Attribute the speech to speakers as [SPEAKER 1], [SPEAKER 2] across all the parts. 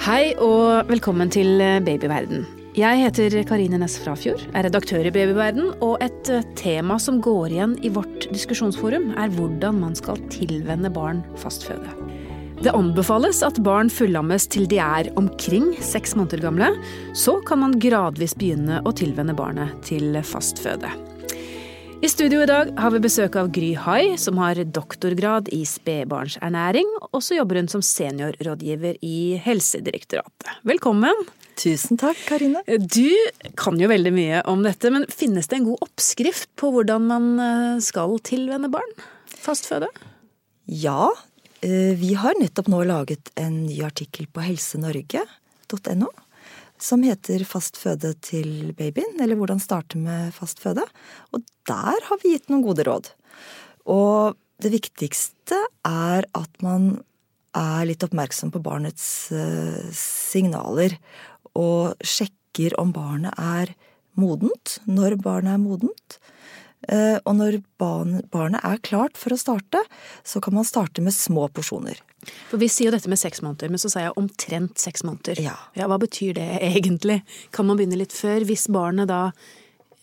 [SPEAKER 1] Hei og velkommen til Babyverden. Jeg heter Karine Næss Frafjord, er redaktør i Babyverden, og et eh, tema som går igjen i vårt diskusjonsforum, er hvordan man skal tilvenne barn fastføde. Det anbefales at barn fullammes til de er omkring seks måneder gamle. Så kan man gradvis begynne å tilvenne barnet til fastføde. I studio i dag har vi besøk av Gry Hai, som har doktorgrad i spedbarnsernæring, og så jobber hun som seniorrådgiver i Helsedirektoratet. Velkommen.
[SPEAKER 2] Tusen takk, Karine.
[SPEAKER 1] Du kan jo veldig mye om dette, men finnes det en god oppskrift på hvordan man eh, skal tilvenne barn fastføde?
[SPEAKER 2] Ja, eh, vi har nettopp nå laget en ny artikkel på helsenorge.no som heter Fast føde til babyen, eller hvordan starte med fast føde. Og der har vi gitt noen gode råd. Og det viktigste er at man er litt oppmerksom på barnets uh, signaler, og sjekker om barnet er modent, når barnet er modent. Uh, og når barnet er klart for å starte, så kan man starte med små porsjoner.
[SPEAKER 1] For Vi sier jo dette med seks måneder, men så sier jeg omtrent seks måneder.
[SPEAKER 2] Ja.
[SPEAKER 1] ja. Hva betyr det egentlig? Kan man begynne litt før, hvis barnet da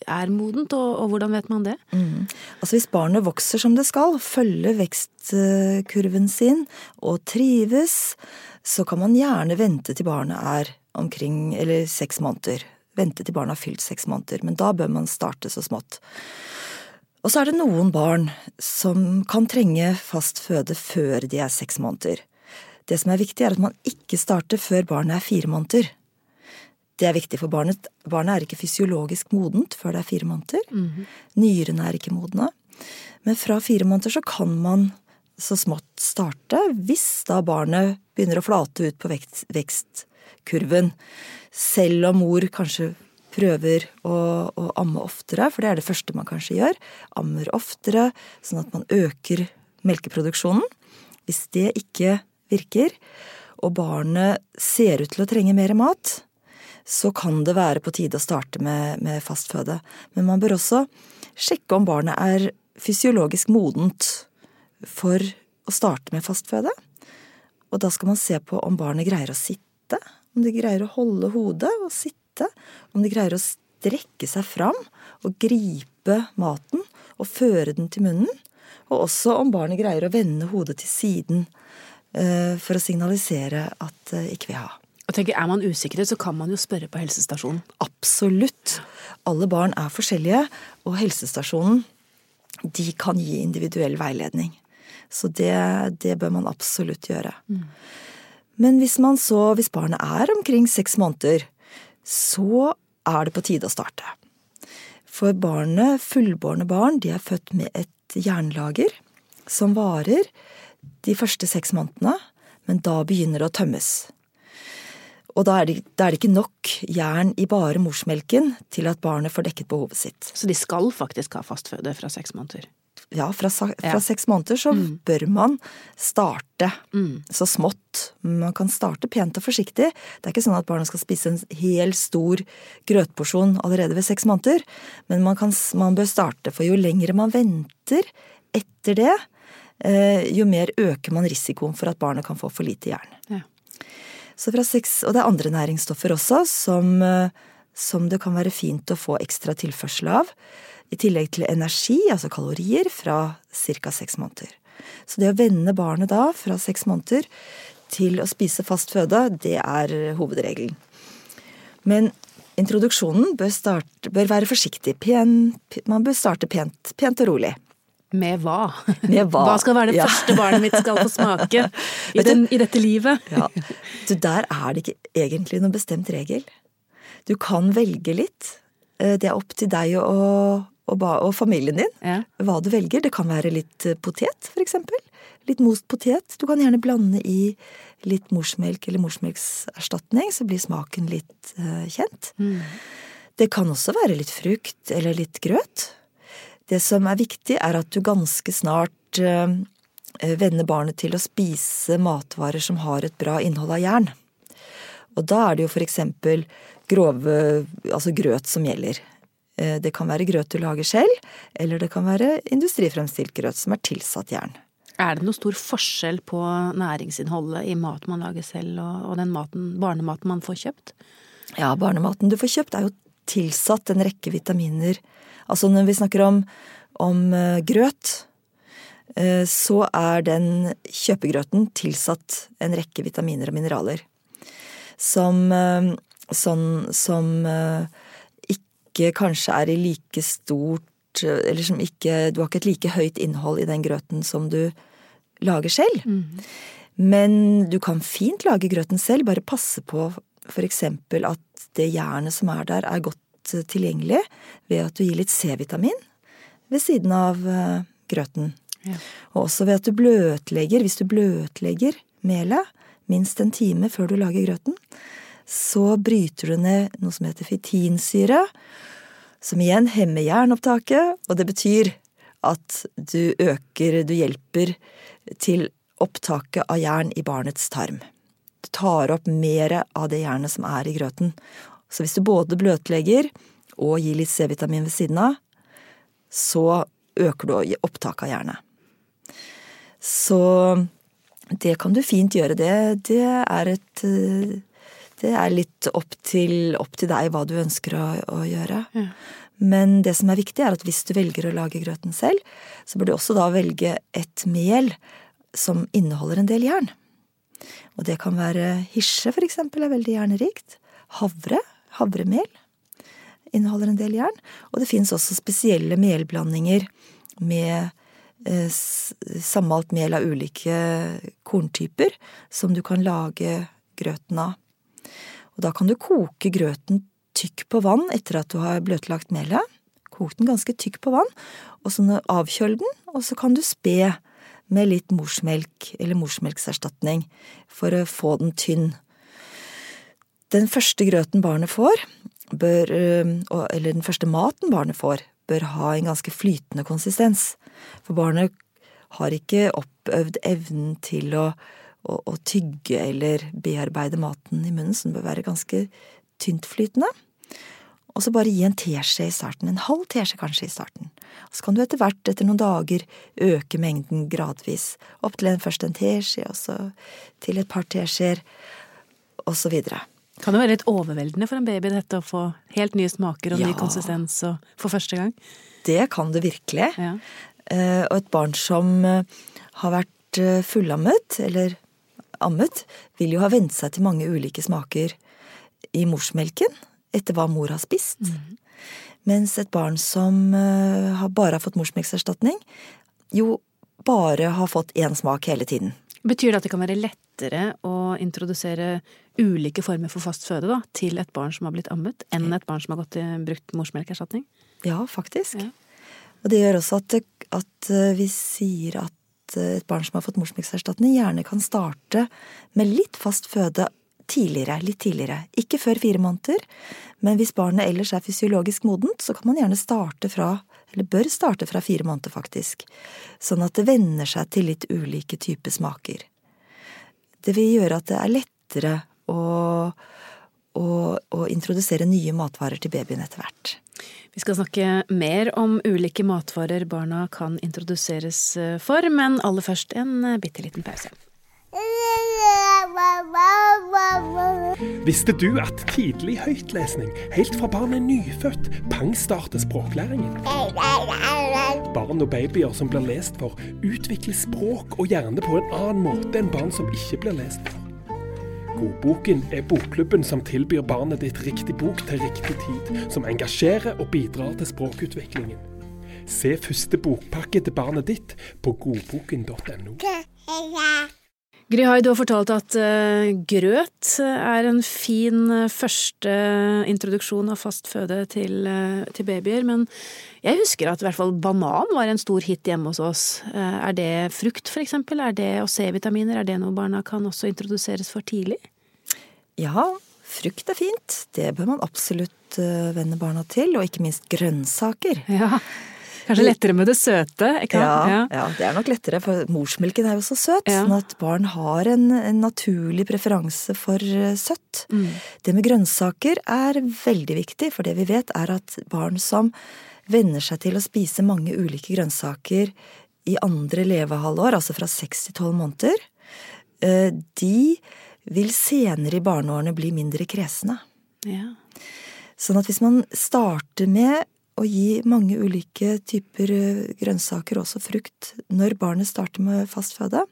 [SPEAKER 1] er modent, og, og hvordan vet man det?
[SPEAKER 2] Mm. Altså Hvis barnet vokser som det skal, følger vekstkurven sin og trives, så kan man gjerne vente til barnet er omkring, eller seks måneder. Vente til barnet har fylt seks måneder, men da bør man starte så smått. Og så er det noen barn som kan trenge fast føde før de er seks måneder. Det som er viktig, er at man ikke starter før barnet er fire måneder. Det er viktig for barnet. Barnet er ikke fysiologisk modent før det er fire måneder. Mm -hmm. Nyrene er ikke modne. Men fra fire måneder så kan man så smått starte, hvis da barnet begynner å flate ut på vekst, vekstkurven. Selv om mor kanskje prøver å, å, amme oftere, for det er det første man kanskje gjør. Ammer oftere, sånn at man øker melkeproduksjonen. Hvis det ikke virker, og barnet ser ut til å trenge mer mat, så kan det være på tide å starte med, med fastføde. Men man bør også sjekke om barnet er fysiologisk modent for å starte med fastføde. Og da skal man se på om barnet greier å sitte, om de greier å holde hodet og sitte vite om de greier å strekke seg fram og gripe maten og føre den til munnen, og også om barnet greier å vende hodet til siden uh, for å signalisere at uh, ikke vil ha.
[SPEAKER 1] Og tenker, Er man usikker, så kan man jo spørre på helsestasjonen.
[SPEAKER 2] Absolutt. Alle barn er forskjellige, og helsestasjonen de kan gi individuell veiledning. Så det, det bør man absolutt gjøre. Mm. Men hvis man så, hvis barnet er omkring seks måneder, så er det på tide å starte. For barnet, fullbårne barn, de er født med et jernlager som varer de første seks månedene, men da begynner det å tømmes. Og da er, det, da er, det, ikke nok jern i bare morsmelken til at barnet får dekket behovet sitt.
[SPEAKER 1] Så de skal faktisk ha fastføde fra seks måneder?
[SPEAKER 2] Ja, fra, fra ja. seks måneder så mm. bør man starte mm. så smått. Man kan starte pent og forsiktig. Det er ikke sånn at barna skal spise en hel stor grøtporsjon allerede ved seks måneder, men man, kan, man bør starte, for jo lengre man venter etter det, eh, jo mer øker man risikoen for at barnet kan få for lite jern. Ja. Så fra seks, og det er andre næringsstoffer også som, eh, som det kan være fint å få ekstra tilførsel av i tillegg til energi, altså kalorier, fra ca. seks måneder. Så det å vende barnet da fra seks måneder til å spise fast føde, det er hovedregelen. Men introduksjonen bør, starte, bør være forsiktig. Pen, man bør starte pent, pent og rolig.
[SPEAKER 1] Med hva?
[SPEAKER 2] Med hva?
[SPEAKER 1] hva skal være det ja. første barnet mitt skal få smake i, den, i dette livet?
[SPEAKER 2] Ja. Du, der er det ikke egentlig noen bestemt regel. Du kan velge litt. Eh, det er opp til deg og, og, og familien din ja. hva du velger. Det kan være litt eh, potet, for eksempel. Litt most potet. Du kan gjerne blande i litt morsmelk eller morsmelkserstatning, så blir smaken litt uh, kjent. Mm. Det kan også være litt frukt eller litt grøt. Det som er viktig, er at du ganske snart uh, vender barnet til å spise matvarer som har et bra innhold av jern. Og da er det jo for eksempel grove, altså grøt som gjelder. Eh, det kan være grøt du lager selv, eller det kan være industrifremstilt grøt som er tilsatt jern.
[SPEAKER 1] Er det noe stor forskjell på næringsinnholdet i mat man lager selv, og, den maten, barnematen man får kjøpt?
[SPEAKER 2] Ja, barnematen du får kjøpt er jo tilsatt en rekke vitaminer. Altså når vi snakker om, om uh, grøt, uh, så er den kjøpegrøten tilsatt en rekke vitaminer og mineraler. Som, sånn, som ikke kanskje er i like stort Eller som ikke Du har ikke et like høyt innhold i den grøten som du lager selv. Mm. Men du kan fint lage grøten selv, bare passe på eksempel at det jernet som er der, er godt eh, tilgjengelig ved at du gir litt C-vitamin ved siden av grøten. Ja. Og også ved at du bløtlegger, hvis du bløtlegger melet minst en time før du lager grøten, så bryter du ned noe som heter fitinsyre, som igjen hemmer jernopptaket, og det betyr at du øker, du hjelper til opptaket av jern i barnets tarm Du tar opp mer av det jernet som er i grøten. Så hvis du både bløtlegger og gir litt C-vitamin ved siden av, så øker du opptaket av jernet. Så det kan du fint gjøre. Det, det er et Det er litt opp til, opp til deg hva du ønsker å, å gjøre. Ja. Men det som er viktig, er at hvis du velger å lage grøten selv, så bør du også da velge et mel som inneholder en del jern. Og det kan være hirse, for eksempel, er veldig jernrikt. Havre, havremel, inneholder en del jern. Og det fins også spesielle melblandinger med eh, sammalt mel av ulike korntyper som du kan lage grøten av. Og da kan du koke grøten tykk på vann etter at du har bløtlagt melet. Kok den ganske tykk på vann, og så avkjøl den, og så kan du spe med litt morsmelk eller morsmelkserstatning for å få den tynn. Den første grøten barnet får, bør, eller den første maten barnet får, bør ha en ganske flytende konsistens. For barnet har ikke oppøvd evnen til å, å, å tygge eller bearbeide maten i munnen, så den bør være ganske tyntflytende. Og så bare gi en teskje i starten, en halv teskje kanskje i starten. Så kan du etter hvert, etter noen dager, øke mengden gradvis. Opp til en, først en teskje, og så til et par teskjeer, og så videre.
[SPEAKER 1] Kan det være litt overveldende for en baby dette å få helt nye smaker og ja. ny konsistens og for første gang?
[SPEAKER 2] Det kan det virkelig. Ja. Eh, og et barn som eh, har vært eh, fullammet, eller ammet, vil jo ha vent seg til mange ulike smaker i morsmelken etter hva mor har spist. Mm. Mens et barn som uh, bare har fått morsmelkerstatning, jo bare har fått én smak hele tiden.
[SPEAKER 1] Betyr det at det kan være lettere å introdusere ulike former for fast føde da, til et barn som har blitt ammet, enn et barn som har gått i, brukt morsmelkerstatning?
[SPEAKER 2] Ja, faktisk. Ja. Og det gjør også at, at, eh, vi sier at eh, et barn som har fått morsmelkerstatning, gjerne kan starte med litt fast føde tidligere, litt tidligere. Ikke før fire måneder, men hvis barnet ellers er fysiologisk modent, så kan man gjerne starte fra, eller bør starte fra fire måneder faktisk, sånn at det venner seg til litt ulike typer smaker. Det vil gjøre at det er lettere å, å, å introdusere nye matvarer til babyen etter hvert.
[SPEAKER 1] Vi skal snakke mer om ulike matvarer barna kan introduseres for, men aller først en bitte liten pause.
[SPEAKER 3] Visste du at tidlig høytlesning, helt fra barnet er nyfødt, pangstarter språklæringen? Barn og babyer som blir lest for, utvikler språk og hjerne på en annen måte enn barn som ikke blir lest for. Godboken er bokklubben som tilbyr barnet ditt riktig bok til riktig tid, som engasjerer og bidrar til språkutviklingen. Se første bokpakke til barnet ditt på godboken.no.
[SPEAKER 1] Gryhai, du har fortalt at uh, grøt er en fin uh, første introduksjon av fast føde til, uh, til, babyer, men jeg husker at i hvert fall banan var en stor hit hjemme hos oss. er det frukt, for eksempel? Er det og C-vitaminer? Er det noe barna kan også introduseres for tidlig?
[SPEAKER 2] Ja, frukt er fint. Det bør man absolutt venne barna til, og ikke minst grønnsaker.
[SPEAKER 1] Ja. Kanskje lettere med det søte?
[SPEAKER 2] Ja, ja. ja, det er nok lettere, for morsmelken er jo så søt. Ja. Sånn at barn har en, en naturlig preferanse for eh, søtt. Mm. Det med grønnsaker er veldig viktig, for det vi vet er at barn som venner seg til å spise mange ulike grønnsaker i andre levehalvår, altså fra seks til tolv måneder, eh, de vil senere i barneårene bli mindre kresne.
[SPEAKER 1] Ja.
[SPEAKER 2] Sånn at hvis man starter med å gi mange ulike typer eh, grønnsaker, også frukt, når barnet starter med fastføde,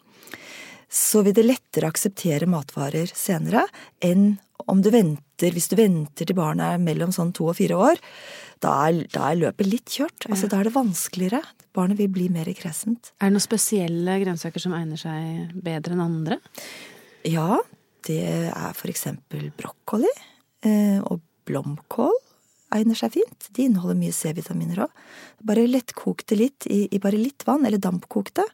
[SPEAKER 2] så vil det lettere akseptere matvarer senere enn om du venter, hvis du venter til barnet er mellom sånn to og fire år, da er, da er løpet litt kjørt. Altså, Da er det vanskeligere. Barnet vil bli mer kresent.
[SPEAKER 1] Er det noen spesielle grønnsaker som egner seg bedre enn andre?
[SPEAKER 2] Ja, det er for eksempel brokkoli eh, og blomkål egner seg fint. De inneholder mye C-vitaminer òg. Bare lettkokte litt i, i, bare litt vann, eller dampkokte.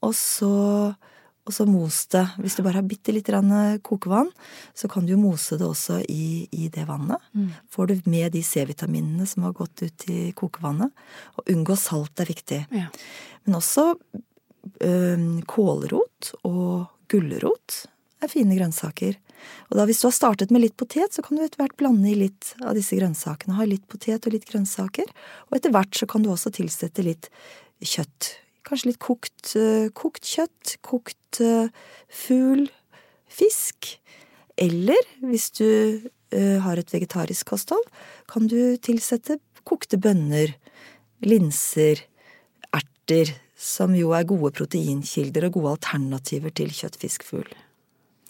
[SPEAKER 2] og så og så mos det. Hvis du bare har bitte litt kokevann, så kan du jo mose det også i, i det vannet. Mm. Får du med de C-vitaminene som har gått ut i kokevannet. Og unngå salt er viktig. Ja. Men også øh, kålrot og gulrot er fine grønnsaker. Og da hvis du har startet med litt potet, så kan du etter hvert blande i litt av disse grønnsakene. Ha litt potet og litt grønnsaker. Og etter hvert så kan du også tilsette litt kjøtt Kanskje litt kokt, eh, kokt kjøtt, kokt uh, fugl, fisk. Eller hvis du uh, har et vegetarisk kosthold, kan du tilsette kokte bønner, linser, erter, som jo er gode proteinkilder og gode alternativer til kjøtt, fisk, fugl.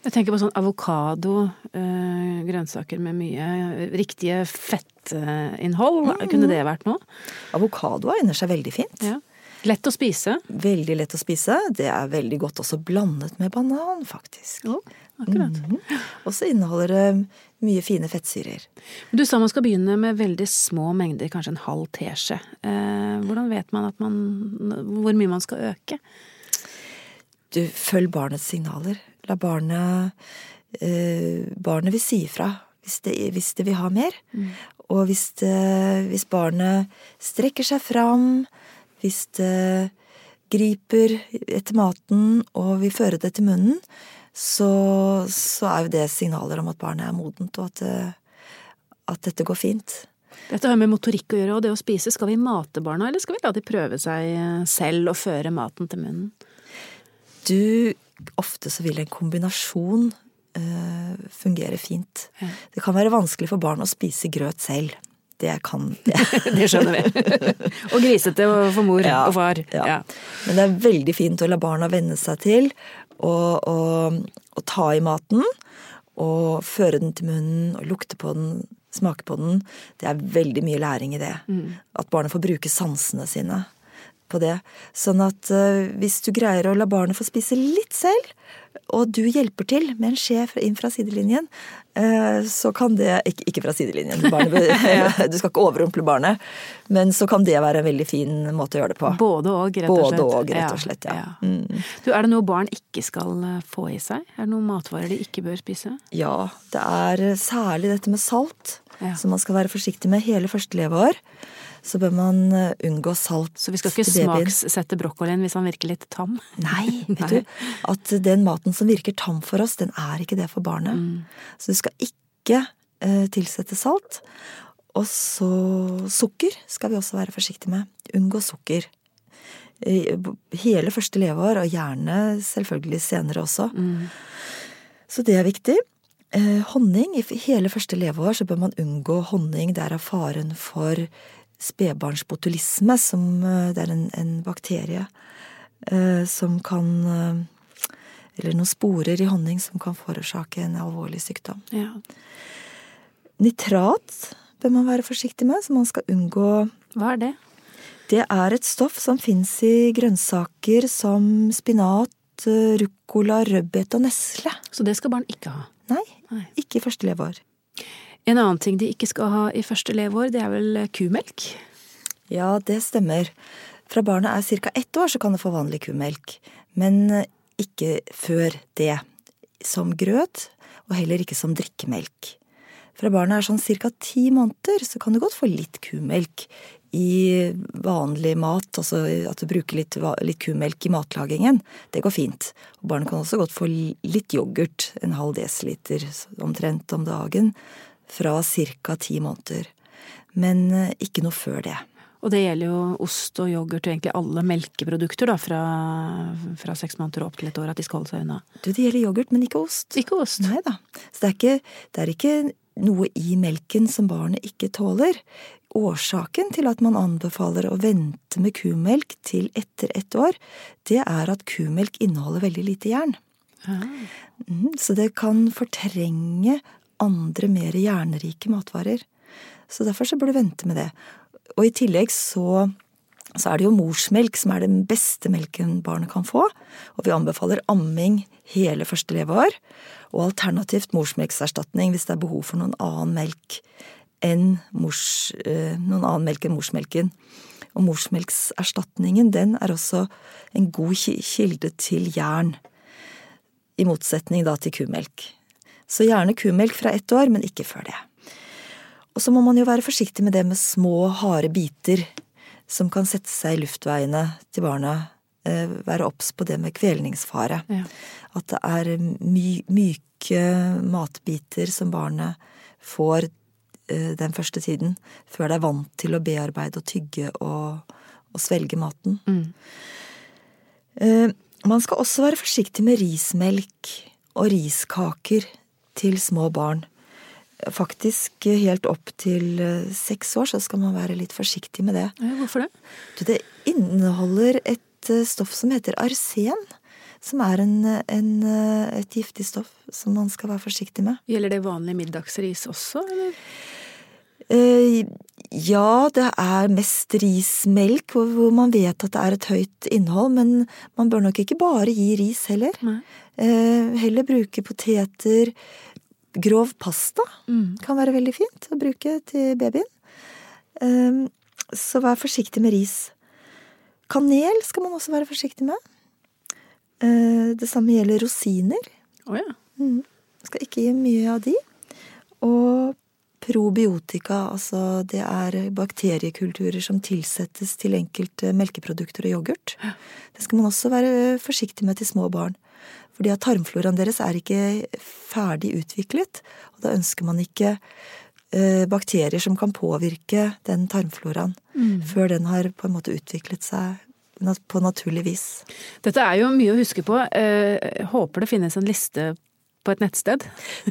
[SPEAKER 1] Jeg tenker på sånn avokado, øh, grønnsaker med mye riktige fettinnhold. Mm. Kunne det vært noe?
[SPEAKER 2] Avokado egner seg veldig fint. Ja.
[SPEAKER 1] Lett å spise?
[SPEAKER 2] Veldig lett å spise. Det er veldig godt også blandet med banan, faktisk.
[SPEAKER 1] Oh, akkurat. Mm.
[SPEAKER 2] Og så inneholder det mye fine fettsyrer.
[SPEAKER 1] Du sa man skal begynne med veldig små mengder, kanskje en halv teskje. Eh, hvordan vet man, man hvor mye man skal øke?
[SPEAKER 2] Du, følg barnets signaler. La barnet eh, Barnet vil si ifra hvis det, hvis det vil ha mer. Mm. Og hvis, det, hvis barnet strekker seg fram, hvis det griper etter maten og vil føre det til munnen, så, så er jo det signaler om at barnet er modent, og at, det, at dette går fint.
[SPEAKER 1] Dette har med motorikk å gjøre, og det å spise. Skal vi mate barna, eller skal vi la de prøve seg selv og føre maten til munnen?
[SPEAKER 2] Du, ofte så vil en kombinasjon uh, fungere fint. Ja. Det kan være vanskelig for barn å spise grøt selv det kan
[SPEAKER 1] det. det skjønner vi. og grisete for mor ja, og far. Ja.
[SPEAKER 2] Men det er veldig fint å la barna venne seg til å ta i maten. Og føre den til munnen og lukte på den, smake på den. Det er veldig mye læring i det. Mm. At barnet får bruke sansene sine på det. Sånn at uh, hvis du greier å la barnet få spise litt selv, og du hjelper til med en skje inn fra sidelinjen, eh, så kan det Ikke, ikke fra sidelinjen, barnet, du skal ikke overrumple barnet, men så kan det være en veldig fin måte å gjøre det på.
[SPEAKER 1] Både og, rett og slett.
[SPEAKER 2] Både og, rett og slett, ja. ja.
[SPEAKER 1] Mm. Du, er det noe barn ikke skal eh, få i seg? Er det noen matvarer de ikke bør spise?
[SPEAKER 2] Ja, det er særlig dette med salt, ja. som man skal være forsiktig med hele første leveår så bør man eh, unngå salt
[SPEAKER 1] Så vi skal ikke smakssette brokkolien hvis han virker litt tam?
[SPEAKER 2] Nei, vet Nei. du. At den maten som virker tam for oss, den er ikke det for barnet. Mm. Så du skal ikke uh, tilsette salt. Og så sukker skal vi også være forsiktige med. Unngå sukker. Hele første leveår, og gjerne selvfølgelig senere også. Mm. Så det er viktig. Eh, honning. I hele første leveår så bør man unngå honning. Der er faren for spedbarnsbotulisme, som eh, det er en, en bakterie eh, som kan eh, Eller noen sporer i honning som kan forårsake en alvorlig sykdom. Ja. Nitrat bør man være forsiktig med, så man skal unngå
[SPEAKER 1] Hva er det?
[SPEAKER 2] Det er et stoff som fins i grønnsaker som spinat, ruccola, rødbet og nesle.
[SPEAKER 1] Så det skal barn ikke ha?
[SPEAKER 2] Nei, Nei. ikke i første leveår.
[SPEAKER 1] En annen ting de ikke skal ha i første leveår, det er vel kumelk?
[SPEAKER 2] Ja, det stemmer. Fra barnet er ca. ett år, så kan det få vanlig kumelk. Men ikke før det. Som grøt, og heller ikke som drikkemelk. Fra barnet er sånn ca. ti måneder, så kan du godt få litt kumelk i vanlig mat, altså at du bruker litt, litt, kumelk i matlagingen. Det går fint. Og barnet kan også godt få litt yoghurt, en halv desiliter omtrent om dagen, fra ca. ti måneder. Men eh, ikke noe før det.
[SPEAKER 1] Og det gjelder jo ost og yoghurt og egentlig alle melkeprodukter da, fra, fra seks måneder opp til et år, at de skal holde seg unna.
[SPEAKER 2] Du, det gjelder yoghurt, men ikke ost.
[SPEAKER 1] Ikke ost.
[SPEAKER 2] Nei da. Så det er, ikke, det er ikke noe i melken som barnet ikke tåler. Årsaken til at man anbefaler å vente med kumelk til etter ett år, det er at kumelk inneholder veldig lite jern.
[SPEAKER 1] Ah.
[SPEAKER 2] Mm, så det kan fortrenge andre mer hjernerike matvarer. Så derfor så bør du vente med det. Og i tillegg så, så er det jo morsmelk som er den beste melken barnet kan få. Og vi anbefaler amming hele første leveår. Og alternativt morsmelkserstatning hvis det er behov for noen annen melk enn mors, eh, noen annen melk enn morsmelken. Og morsmelkserstatningen den er også en god kilde til jern. I motsetning da til kumelk. Så gjerne kumelk fra ett år, men ikke før det. Og så må man jo være forsiktig med det med små, harde biter som kan sette seg i luftveiene til barna. Eh, være obs på det med kvelningsfare.
[SPEAKER 1] Ja.
[SPEAKER 2] At det er my myke matbiter som barnet får eh, den første tiden, før det er vant til å bearbeide og tygge og, og svelge maten.
[SPEAKER 1] Mm.
[SPEAKER 2] Eh, man skal også være forsiktig med rismelk og riskaker til små barn. Faktisk helt opp til eh, seks år så skal man være litt forsiktig med det.
[SPEAKER 1] Ja, hvorfor det?
[SPEAKER 2] Det inneholder et eh, stoff som heter arsen. Som er en, en, eh, et giftig stoff som man skal være forsiktig med.
[SPEAKER 1] Gjelder det vanlig middagsris også, eller?
[SPEAKER 2] Eh, ja, det er mest rismelk, hvor, man vet at det er et høyt innhold, men man bør nok ikke bare gi ris heller.
[SPEAKER 1] Nei.
[SPEAKER 2] Eh, heller bruke poteter. Grov pasta
[SPEAKER 1] Mm.
[SPEAKER 2] kan være veldig fint å bruke til babyen. Eh, så vær forsiktig med ris. Kanel skal man også være forsiktig med. Eh, det samme gjelder rosiner.
[SPEAKER 1] Oh, ja.
[SPEAKER 2] Mm. Skal ikke gi mye av de. Og probiotika, altså det er bakteriekulturer som tilsettes til enkelte melkeprodukter og yoghurt. Det skal man også være forsiktig med til små barn. Fordi at tarmfloraen deres er ikke ferdig utviklet, og da ønsker man ikke eh, bakterier som kan påvirke den tarmfloraen før den har på en måte utviklet seg på naturlig vis.
[SPEAKER 1] Dette er jo mye å huske på. Eh, Jeg håper det finnes en liste på et nettsted.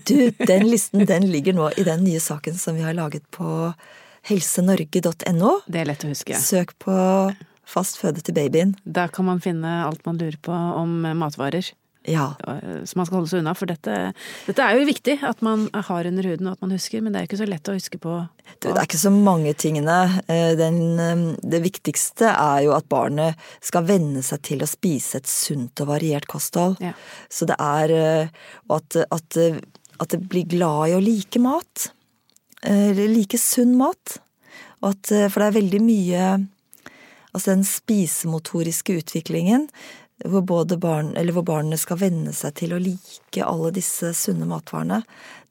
[SPEAKER 2] Du, den listen den ligger nå i den nye saken som vi har laget på helsenorge.no.
[SPEAKER 1] Det er lett å huske.
[SPEAKER 2] Søk på fast føde til babyen.
[SPEAKER 1] Der kan man finne alt man lurer på om matvarer
[SPEAKER 2] Ja.
[SPEAKER 1] eh, som man skal holde seg unna. For dette, dette er jo viktig at man har under huden og at man husker, men det er jo ikke så lett å huske på.
[SPEAKER 2] Du, det er ikke så mange tingene. Eh, Den, eh, det viktigste er jo at barnet skal venne seg til å spise et sunt og variert kosthold.
[SPEAKER 1] Ja.
[SPEAKER 2] Så det er at, at, at det blir glad i å like mat. Like sunn mat. At, for det er veldig mye Altså den spisemotoriske utviklingen hvor, både barn, eller hvor barnet skal venne seg til å like alle disse sunne matvarene,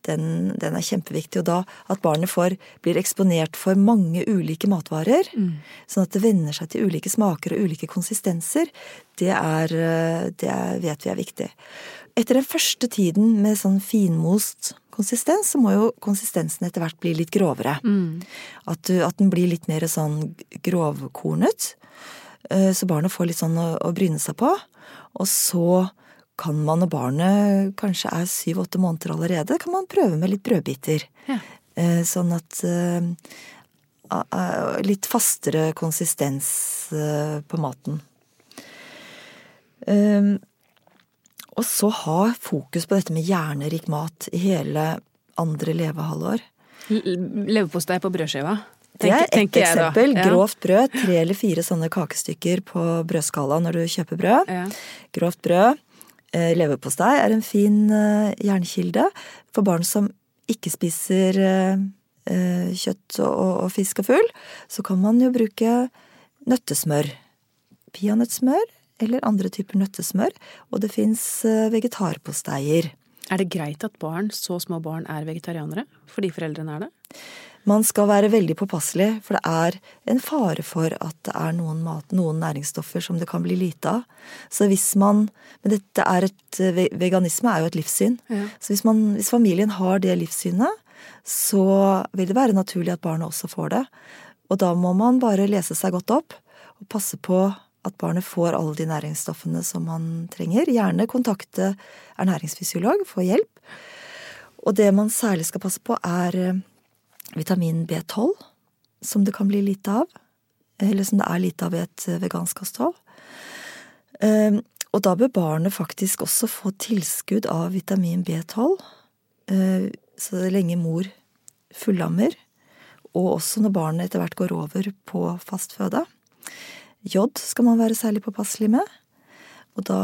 [SPEAKER 2] den, den er kjempeviktig. Og da at barnet får, blir eksponert for mange ulike matvarer, sånn at det venner seg til ulike smaker og ulike konsistenser, det, er, det er, vet vi er viktig. Etter den første tiden med sånn finmost konsistens, så må jo konsistensen etter hvert bli litt grovere. At, du, at den blir litt mer sånn grovkornet. Eh, Så barnet får litt sånn å, å bryne seg på. Og så kan man, når barnet kanskje er syv-åtte måneder allerede, kan man prøve med litt brødbiter.
[SPEAKER 1] Ja.
[SPEAKER 2] Eh, Sånn at eh, Litt fastere konsistens på maten. Eh, Og så ha fokus på dette med hjernerik mat i hele andre levehalvår.
[SPEAKER 1] Leverpostei på brødskiva.
[SPEAKER 2] Det er
[SPEAKER 1] da.
[SPEAKER 2] eksempel.
[SPEAKER 1] Ja.
[SPEAKER 2] Grovt brød. Tre eller fire sånne kakestykker på brødskala når du kjøper brød.
[SPEAKER 1] Ja.
[SPEAKER 2] Grovt brød. Eh, Leverpostei er en fin eh, jernkilde for barn som ikke spiser eh, kjøtt og fisk og fugl. Så kan man jo bruke nøttesmør. Peanøttsmør eller andre typer nøttesmør. Og det fins vegetarposteier.
[SPEAKER 1] Er det greit at barn, så små barn er vegetarianere? Fordi foreldrene er det?
[SPEAKER 2] Man skal være veldig påpasselig, for det er en fare for at det er noen, mat, noen næringsstoffer som det kan bli lite av. Så hvis man Men dette er et Veganisme er jo et livssyn.
[SPEAKER 1] Ja.
[SPEAKER 2] Så hvis, man, hvis familien har det livssynet, så vil det være naturlig at barnet også får det. Og da må man bare lese seg godt opp og passe på at barnet får alle de næringsstoffene som man trenger. Gjerne kontakte ernæringsfysiolog, få hjelp. Og det man særlig skal passe på, er eh, vitamin B12, som det kan bli lite av. Eller som det er lite av i et eh, vegansk kosthold. Eh, og da bør barnet faktisk også få tilskudd av vitamin B12 så lenge mor fullammer, og også når barnet etter hvert går over på fastføde. Jod skal man være særlig påpasselig med, og da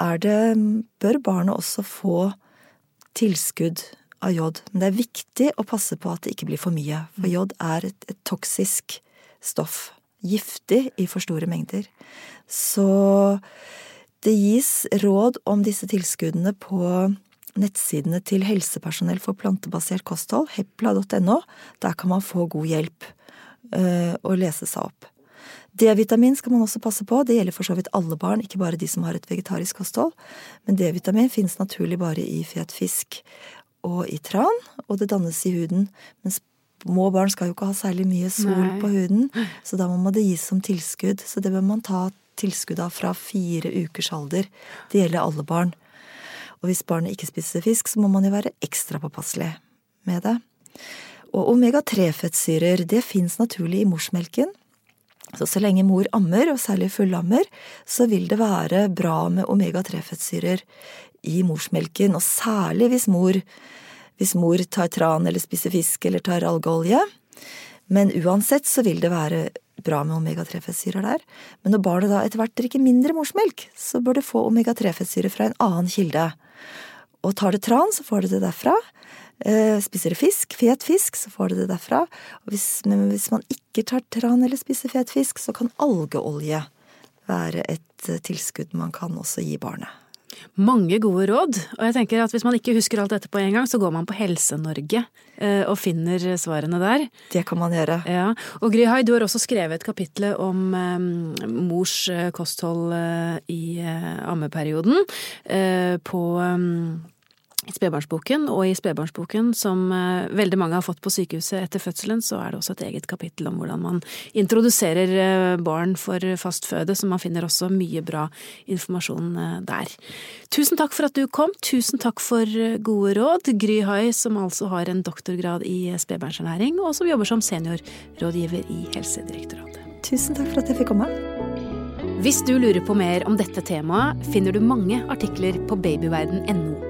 [SPEAKER 2] er det bør barnet også få tilskudd av jod. Men det er viktig å passe på at det ikke blir for mye, for mm. jod er et, et toksisk stoff. Giftig i for store mengder. Så det gis råd om disse tilskuddene på nettsidene til helsepersonell for plantebasert kosthold, hepla.no. Der kan man få god hjelp øh, og lese seg opp. D-vitamin skal man også passe på. Det gjelder for så vidt alle barn, ikke bare de som har et vegetarisk kosthold. Men D-vitamin finnes naturlig bare i fet fisk og i tran, og det dannes i huden. Men små barn skal jo ikke ha særlig mye sol Nei. på huden, så da må det gis som tilskudd. Så det bør man ta tilskudd av fra fire ukers alder. Det gjelder alle barn. Og hvis barnet ikke spiser fisk, så må man jo være ekstra påpasselig med det. Og omega-3-fettsyrer, det fins naturlig i morsmelken. Så så lenge mor ammer, og særlig fullammer, så vil det være bra med omega-3-fettsyrer i morsmelken, og særlig hvis mor, hvis mor tar tran eller spiser fisk eller tar algeolje. Men uansett så vil det være bra med omega-3-fettsyrer der. Men når barnet da etter hvert drikker mindre morsmelk, så bør det få omega-3-fettsyre fra en annen kilde. Og tar det tran, så får det det derfra. Eh, spiser det fisk, fet fisk, så får det det derfra. Hvis, men hvis man ikke tar tran eller spiser fet fisk, så kan algeolje være et eh, tilskudd man kan også gi barnet.
[SPEAKER 1] Mange gode råd, og jeg tenker at hvis man ikke husker alt dette på en gang, så går man på Helse-Norge eh, og finner svarene der.
[SPEAKER 2] Det kan man gjøre.
[SPEAKER 1] Ja. Og Gryhai, du har også skrevet et kapittel om um, mors kosthold uh, i ammeperioden på spedbarnsboken, og i spedbarnsboken, som eh, veldig mange har fått på sykehuset etter fødselen, så er det også et eget kapittel om hvordan man introduserer eh, barn for fastføde, så man finner også mye bra informasjon eh, der. Tusen takk for at du kom, tusen takk for gode råd. Gry Hai, som altså har en doktorgrad i spedbarnsernæring, og som jobber som seniorrådgiver i Helsedirektoratet.
[SPEAKER 2] Tusen takk for at jeg fikk komme.
[SPEAKER 1] Hvis du lurer på mer om dette temaet, finner du mange artikler på babyverden.no